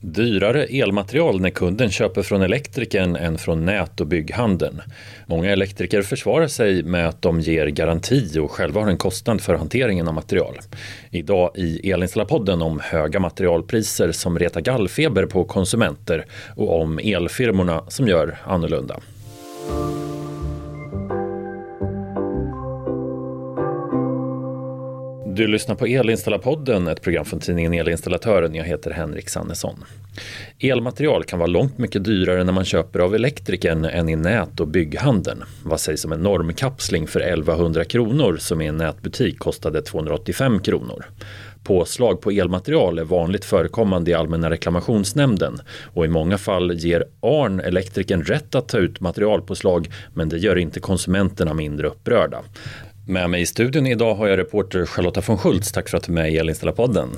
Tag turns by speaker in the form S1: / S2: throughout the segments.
S1: Dyrare elmaterial när kunden köper från elektrikern än från nät och bygghandeln. Många elektriker försvarar sig med att de ger garanti och själva har en kostnad för hanteringen av material. Idag i Elinstallapodden om höga materialpriser som retar gallfeber på konsumenter och om elfirmorna som gör annorlunda. Du lyssnar på Elinstallapodden, ett program från tidningen Elinstallatören. Jag heter Henrik Sannesson. Elmaterial kan vara långt mycket dyrare när man köper av elektrikern än i nät och bygghandeln. Vad sägs om en normkapsling för 1100 kronor som i en nätbutik kostade 285 kronor? Påslag på elmaterial är vanligt förekommande i Allmänna reklamationsnämnden och i många fall ger ARN elektrikern rätt att ta ut materialpåslag men det gör inte konsumenterna mindre upprörda. Med mig i studion idag har jag reporter Charlotta von Schultz. Tack för att du är med i Elinstallapodden.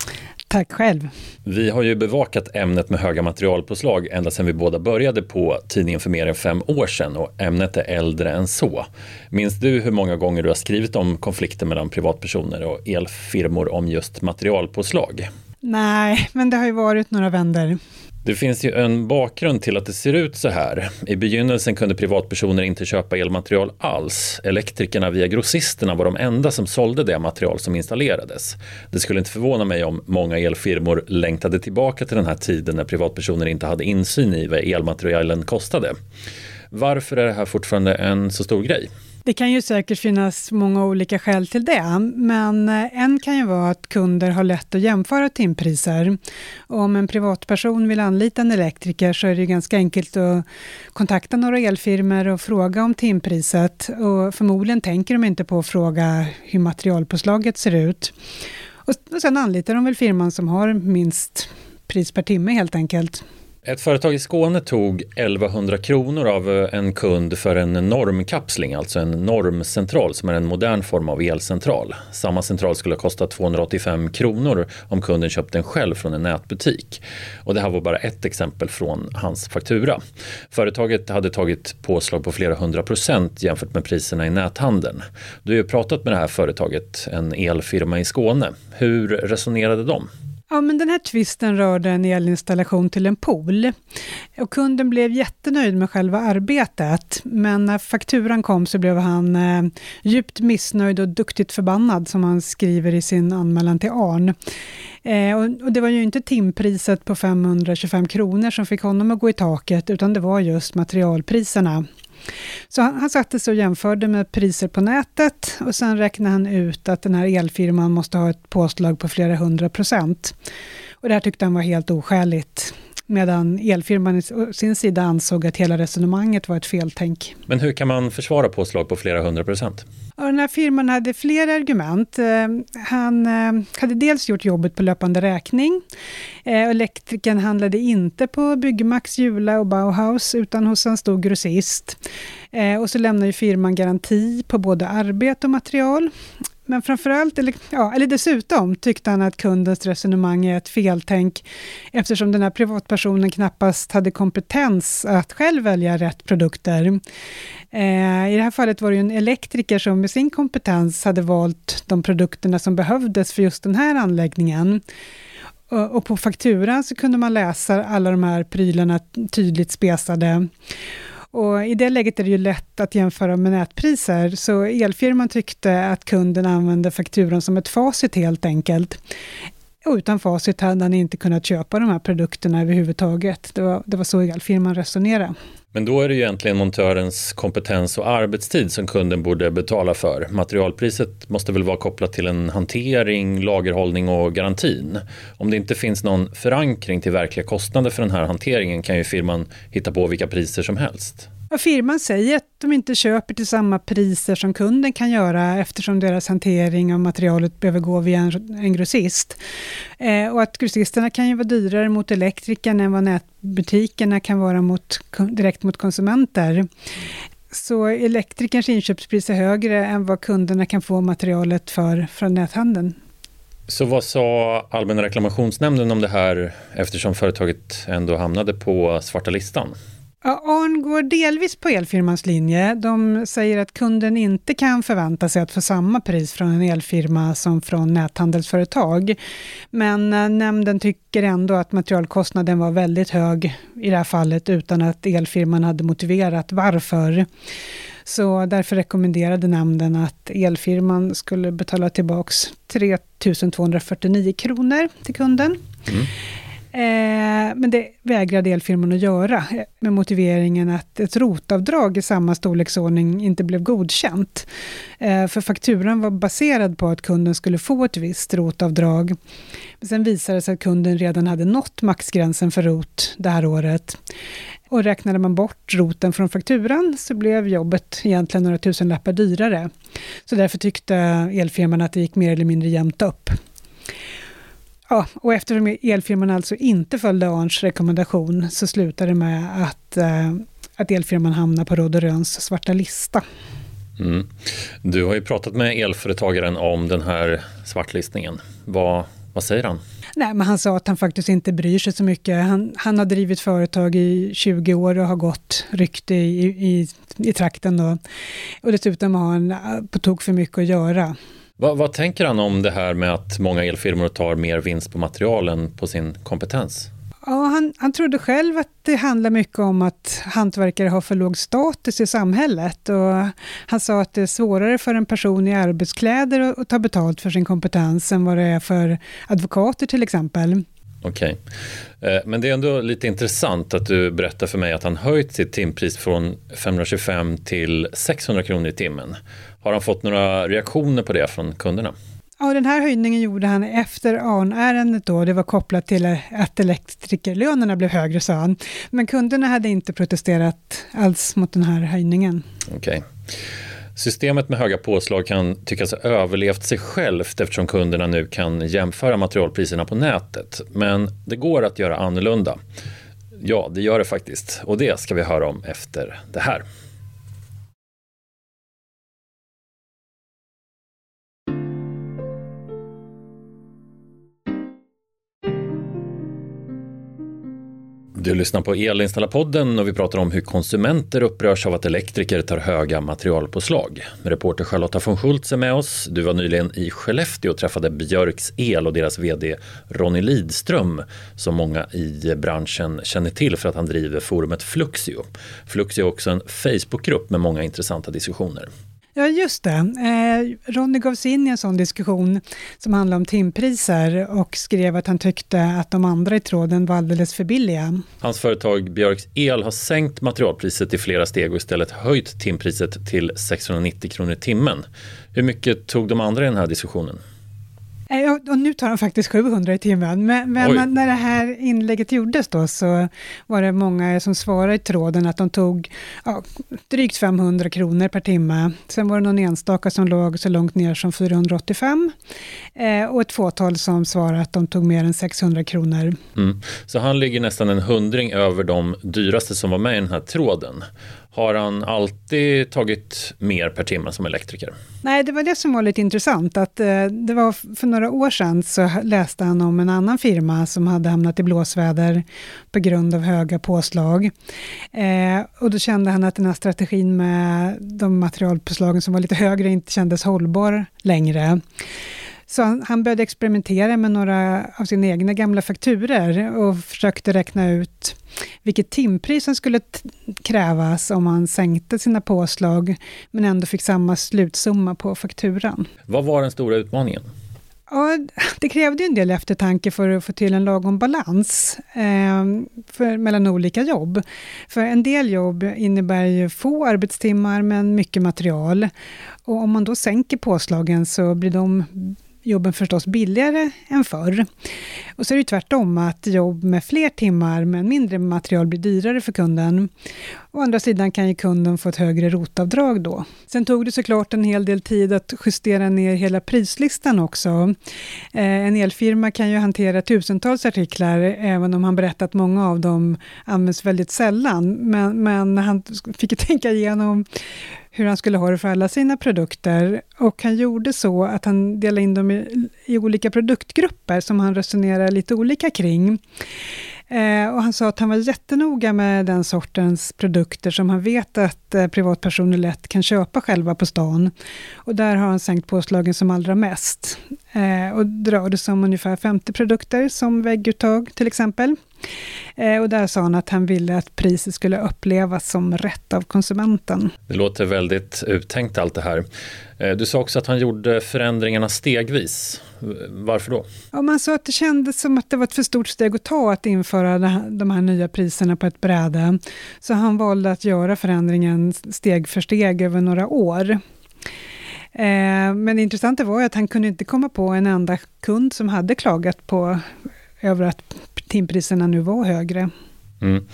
S2: Tack själv.
S1: Vi har ju bevakat ämnet med höga materialpåslag ända sedan vi båda började på tidningen för mer än fem år sedan och ämnet är äldre än så. Minns du hur många gånger du har skrivit om konflikter mellan privatpersoner och elfirmor om just materialpåslag?
S2: Nej, men det har ju varit några vänder.
S1: Det finns ju en bakgrund till att det ser ut så här. I begynnelsen kunde privatpersoner inte köpa elmaterial alls. Elektrikerna via grossisterna var de enda som sålde det material som installerades. Det skulle inte förvåna mig om många elfirmor längtade tillbaka till den här tiden när privatpersoner inte hade insyn i vad elmaterialen kostade. Varför är det här fortfarande en så stor grej?
S2: Det kan ju säkert finnas många olika skäl till det, men eh, en kan ju vara att kunder har lätt att jämföra timpriser. om en privatperson vill anlita en elektriker så är det ganska enkelt att kontakta några elfirmor och fråga om timpriset och förmodligen tänker de inte på att fråga hur materialpåslaget ser ut. Och sen anlitar de väl firman som har minst pris per timme helt enkelt.
S1: Ett företag i Skåne tog 1100 kronor av eh, en kund för en normkapsling, alltså en normcentral som är en modern form av elcentral. Samma central skulle kosta 285 kronor om kunden köpte den själv från en nätbutik. Och det här var bara ett exempel från hans faktura. Företaget hade tagit påslag på flera hundra procent jämfört med priserna i näthandeln. Du har ju pratat med det här företaget, en elfirma i Skåne. Hur resonerade de?
S2: Ja, men den här tvisten rörde en elinstallation till en pool. Och kunden blev jättenöjd med själva arbetet, men när fakturan kom så blev han eh, djupt missnöjd och duktigt förbannad, som han skriver i sin anmälan till ARN. Eh, och, och, det var ju inte timpriset på 525 kronor som fick honom att gå i taket, utan det var just materialpriserna. Så han, han satte sig och jämförde med priser på nätet och sen räknade han ut att den här elfirman måste ha ett påslag på flera hundra procent. Och det här tyckte han var helt oskäligt medan elfirman i sin sida ansåg att hela resonemanget var ett feltänk.
S1: Men hur kan man försvara påslag på flera hundra procent?
S2: Ja, den här firman hade flera argument. Eh, han eh, hade dels gjort jobbet på löpande räkning. Eh, elektrikern handlade inte på Byggmax, Jula och Bauhaus, utan hos en stor grossist. Och så lämnar ju firman garanti på både arbete och material. Men framförallt, eller, ja, eller dessutom, tyckte han att kundens resonemang är ett feltänk, eftersom den här privatpersonen knappast hade kompetens att själv välja rätt produkter. Eh, I det här fallet var det en elektriker som med sin kompetens hade valt de produkterna som behövdes för just den här anläggningen. Och på fakturan så kunde man läsa alla de här prylarna tydligt spesade. Och I det läget är det ju lätt att jämföra med nätpriser, så elfirman tyckte att kunden använde fakturan som ett facit helt enkelt. Och utan facit hade han inte kunnat köpa de här produkterna överhuvudtaget. Det var, det var så elfirman resonerade.
S1: Men då är det ju egentligen montörens kompetens och arbetstid som kunden borde betala för. Materialpriset måste väl vara kopplat till en hantering, lagerhållning och garantin. Om det inte finns någon förankring till verkliga kostnader för den här hanteringen kan ju firman hitta på vilka priser som helst.
S2: Ja, firman säger att de inte köper till samma priser som kunden kan göra eftersom deras hantering av materialet behöver gå via en, en grossist. Eh, och att grossisterna kan ju vara dyrare mot elektrikern än vad butikerna kan vara mot, direkt mot konsumenter. Så elektrikerns inköpspris är högre än vad kunderna kan få materialet för från näthandeln.
S1: Så vad sa Allmänna reklamationsnämnden om det här eftersom företaget ändå hamnade på svarta listan?
S2: Ja, Arn går delvis på elfirmans linje. De säger att kunden inte kan förvänta sig att få samma pris från en elfirma som från näthandelsföretag. Men eh, nämnden tycker ändå att materialkostnaden var väldigt hög i det här fallet utan att elfirman hade motiverat varför. Så därför rekommenderade nämnden att elfirman skulle betala tillbaka 3 249 kronor till kunden. Mm. Eh, men det vägrade elfirman att göra eh, med motiveringen att ett rotavdrag i samma storleksordning inte blev godkänt. Eh, för fakturan var baserad på att kunden skulle få ett visst rotavdrag. Men sen visade det sig att kunden redan hade nått maxgränsen för rot det här året. Och räknade man bort roten från fakturan så blev jobbet egentligen några tusenlappar dyrare. Så därför tyckte elfirman att det gick mer eller mindre jämnt upp. Ja, och eftersom elfirman alltså inte följde Arns rekommendation så slutade det med att, eh, att elfirman hamnade på Råd Röns svarta lista.
S1: Mm. Du har ju pratat med elföretagaren om den här svartlistningen. Vad, vad säger han?
S2: Nej, men han sa att han faktiskt inte bryr sig så mycket. Han, han har drivit företag i 20 år och har gått rykte i, i, i trakten. Då. Och dessutom har han eh, på tok för mycket att göra.
S1: Vad, vad, tänker han om det här med att många elfirmor tar mer vinst på materialen på sin kompetens?
S2: Ja, han, han trodde själv att det handlar mycket om att hantverkare har för låg status i samhället. Och han sa att det är svårare för en person i arbetskläder att, att ta betalt för sin kompetens än vad det är för advokater till exempel.
S1: Okej. Okay. Eh, men det är ändå lite intressant att du berättar för mig att han höjt sitt timpris från 525 till 600 kronor i timmen. Har han fått några reaktioner på det från kunderna?
S2: Ja, den här höjningen gjorde han efter ARN-ärendet då. Det var kopplat till att elektrikerlönerna blev högre, sa han. Men kunderna hade inte protesterat alls mot den här höjningen.
S1: Okej. Okay. Systemet med höga påslag kan tyckas ha överlevt sig självt eftersom kunderna nu kan jämföra materialpriserna på nätet. Men det går att göra annorlunda. Ja, det gör det faktiskt. Och det ska vi höra om efter det här. Du lyssnar på Elinstallarpodden och vi pratar om hur konsumenter upprörs av att elektriker tar höga materialpåslag. Reporter Charlotta von Schultz är med oss. Du var nyligen i Skellefteå och träffade Björks El och deras VD Ronny Lidström som många i branschen känner till för att han driver forumet Fluxio. Fluxio är också en Facebookgrupp med många intressanta diskussioner.
S2: Ja, just det. Eh, Ronny gav sig in i en sån diskussion som handlade om timpriser och skrev att han tyckte att de andra i tråden var alldeles för billiga.
S1: Hans företag Björks El har sänkt materialpriset i flera steg och istället höjt timpriset till 690 kronor i timmen. Hur mycket tog de andra i den här diskussionen?
S2: Eh, och nu tar de faktiskt 700 i timmen, men, men när det här inlägget gjordes då så var det många som svarade i tråden att de tog ja, drygt 500 kronor per timme. Sen var det någon enstaka som låg så långt ner som 485 eh, och ett fåtal som svarade att de tog mer än 600 kronor.
S1: Mm. Så han ligger nästan en hundring över de dyraste som var med i den här tråden. Har han alltid tagit mer per timme som elektriker?
S2: Nej, det var det som var lite intressant. Att, eh, det var för några år sedan så läste han om en annan firma som hade hamnat i blåsväder på grund av höga påslag. Eh, och då kände han att den här strategin med de materialpåslagen som var lite högre inte kändes hållbar längre. Så han, han började experimentera med några av sina egna gamla fakturer och försökte räkna ut vilket timpris som skulle krävas om man sänkte sina påslag, men ändå fick samma slutsumma på fakturan.
S1: Vad var den stora utmaningen?
S2: Ja, det krävde en del eftertanke för att få till en lagom balans eh, för, mellan olika jobb. För en del jobb innebär ju få arbetstimmar men mycket material. Och om man då sänker påslagen så blir de jobben förstås billigare än förr. Och så är det tvärtom, att jobb med fler timmar men mindre material blir dyrare för kunden. Å andra sidan kan ju kunden få ett högre rotavdrag då. Sen tog det såklart en hel del tid att justera ner hela prislistan också. Eh, en elfirma kan ju hantera tusentals artiklar, även om han berättat att många av dem används väldigt sällan. Men, men han fick ju tänka igenom hur han skulle ha det för alla sina produkter. Och han gjorde så att han delade in dem i, i olika produktgrupper som han resonerar lite olika kring. Eh, och han sa att han var jättenoga med den sortens produkter som han vet att eh, privatpersoner lätt kan köpa själva på stan. Och där har han sänkt påslagen som allra mest. Eh, och det rörde sig om ungefär 50 produkter, som vägguttag till exempel. Eh, och där sa han att han ville att priset skulle upplevas som rätt av konsumenten.
S1: Det låter väldigt uttänkt allt det här. Eh, du sa också att han gjorde förändringarna stegvis. Varför då?
S2: Ja, man sa att det kändes som att det var ett för stort steg att ta att införa de här nya priserna på ett bräde. Så han valde att göra förändringen steg för steg över några år. Eh, men det intressanta var att han kunde inte komma på en enda kund som hade klagat på över att timpriserna nu var högre.
S1: Mm.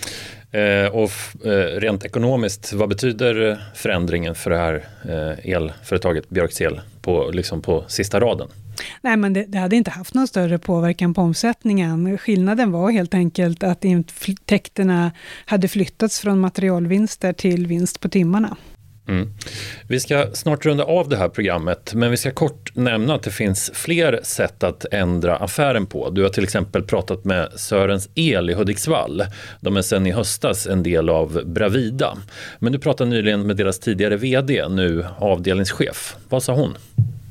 S1: Eh, och eh, rent ekonomiskt, vad betyder förändringen för det här eh, elföretaget Björksel på, liksom på sista raden?
S2: Nej, men det, det, hade inte haft någon större påverkan på omsättningen. Skillnaden var helt enkelt att intäkterna hade flyttats från materialvinster till vinst på timmarna.
S1: Mm. Vi ska snart runda av det här programmet, men vi ska kort nämna att det finns fler sätt att ändra affären på. Du har till exempel pratat med Sörens El i Hudiksvall. De är sedan i höstas en del av Bravida. Men du pratade nyligen med deras tidigare VD, nu avdelningschef. Vad sa hon?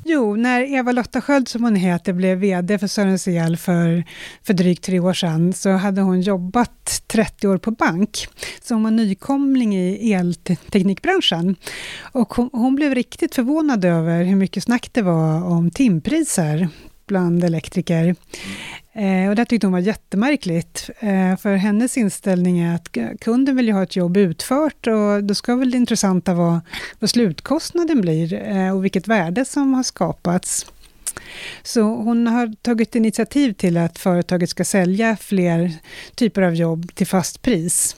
S2: Jo, när Eva-Lotta Sköld, som hon heter, blev VD för Sörens El för, för drygt tre år sedan, så hade hon jobbat 30 år på bank. Så hon var nykomling i elteknikbranschen. Och hon, hon blev riktigt förvånad över hur mycket snack det var om timpriser bland elektriker. Eh, och det tyckte hon var jättemärkligt, eh, för hennes inställning är att kunden vill ju ha ett jobb utfört och då ska väl det intressanta vara vad slutkostnaden blir eh, och vilket värde som har skapats. Så hon har tagit initiativ till att företaget ska sälja fler typer av jobb till fast pris.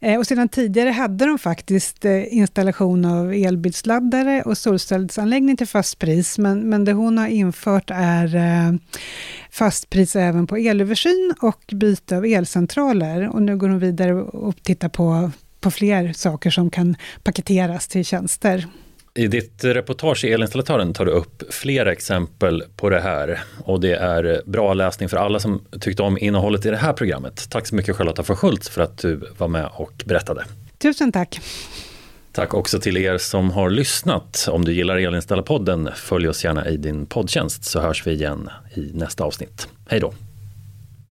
S2: Eh, och sedan tidigare hade de faktiskt eh, installation av elbilsladdare och solcellsanläggning till fastpris, men, men det hon har infört är eh, fast pris även på elöversyn och byte av elcentraler. Och nu går hon vidare och tittar på, på fler saker som kan paketeras till tjänster.
S1: I ditt reportage i Elinstallatören tar du upp flera exempel på det här och det är bra läsning för alla som tyckte om innehållet i det här programmet. Tack så mycket Charlotta von Schultz för att du var med och berättade.
S2: Tusen tack.
S1: Tack också till er som har lyssnat. Om du gillar Elinstallapodden, följ oss gärna i din poddtjänst så hörs vi igen i nästa avsnitt. Hej då!